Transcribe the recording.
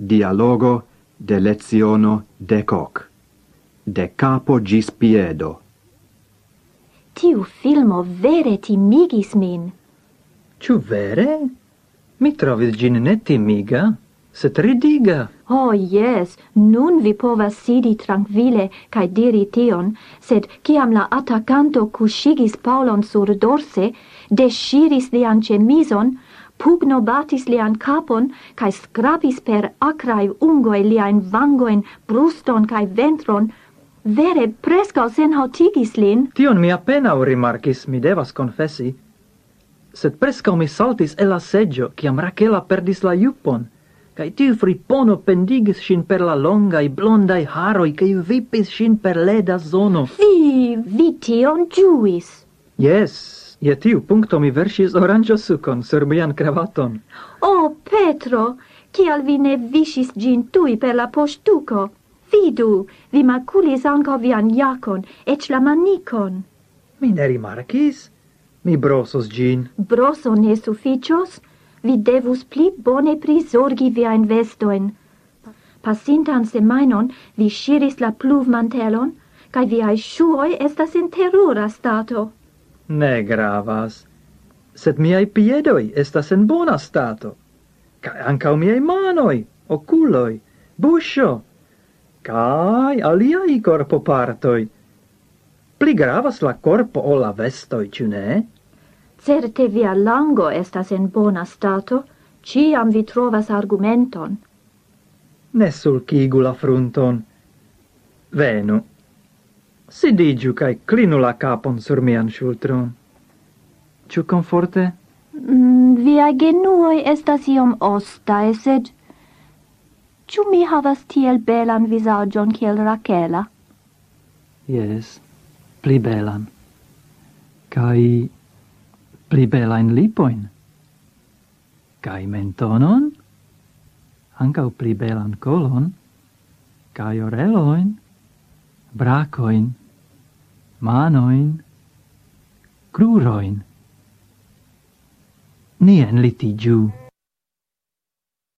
dialogo de leziono decoc, de capo gis piedo. Tiu filmo vere timigis min. Ciu vere? Mi trovis gin ne timiga, set ridiga. Oh, yes, nun vi povas sidi tranquille cae diri tion, sed ciam la attacanto cusigis Paulon sur dorse, desciris lian cemison, Pugno batis lian capon, cae scrapis per acrae ungoe liain vangoen, bruston cae ventron, vere prescau sen hautigis lin. Tion mi appena rimarcis, mi devas confessi, sed prescau mi saltis el la seggio, ciam Rachela perdis la iupon, cae tiu fripono pendigis sin per la longai blondai haroi, cae vipis sin per leda zono. Vi, vi tion giuis. Yes, Je tiu puncto mi versis orangio sucon sur mian cravaton. Oh, Petro, kial vi ne visis gin tui per la postuco? Vidu, vi maculis anco vian jacon, ec la manicon. Mi ne rimarcis? Mi brosos gin. Broso ne sufficios? Vi devus pli bone prisorgi viain vestoen. Pasintan semainon vi shiris la pluvmantelon, cae viai shuoi estas in terrora stato ne gravas, sed miai piedoi estas en bona stato, cae ancau miei manoi, oculoi, buscio, cae aliai corpo partoi. Pli gravas la corpo o la vestoi, ciu ne? Certe via lango estas en bona stato, ciam vi trovas argumenton. Ne sulcigu la frunton. Venu, Sidigiu cae clinu la capon sur mian shultron. Ciu conforte? Mm, via genuoi estas iom ostae, sed... Ciu mi havas tiel belan visagion kiel Rachela? Yes, pli belan. Cai pli belain lipoin. Cai mentonon? Ancau pli belan colon? Cai oreloin? Bracoin? manoin, cruroin. Nien litigiu.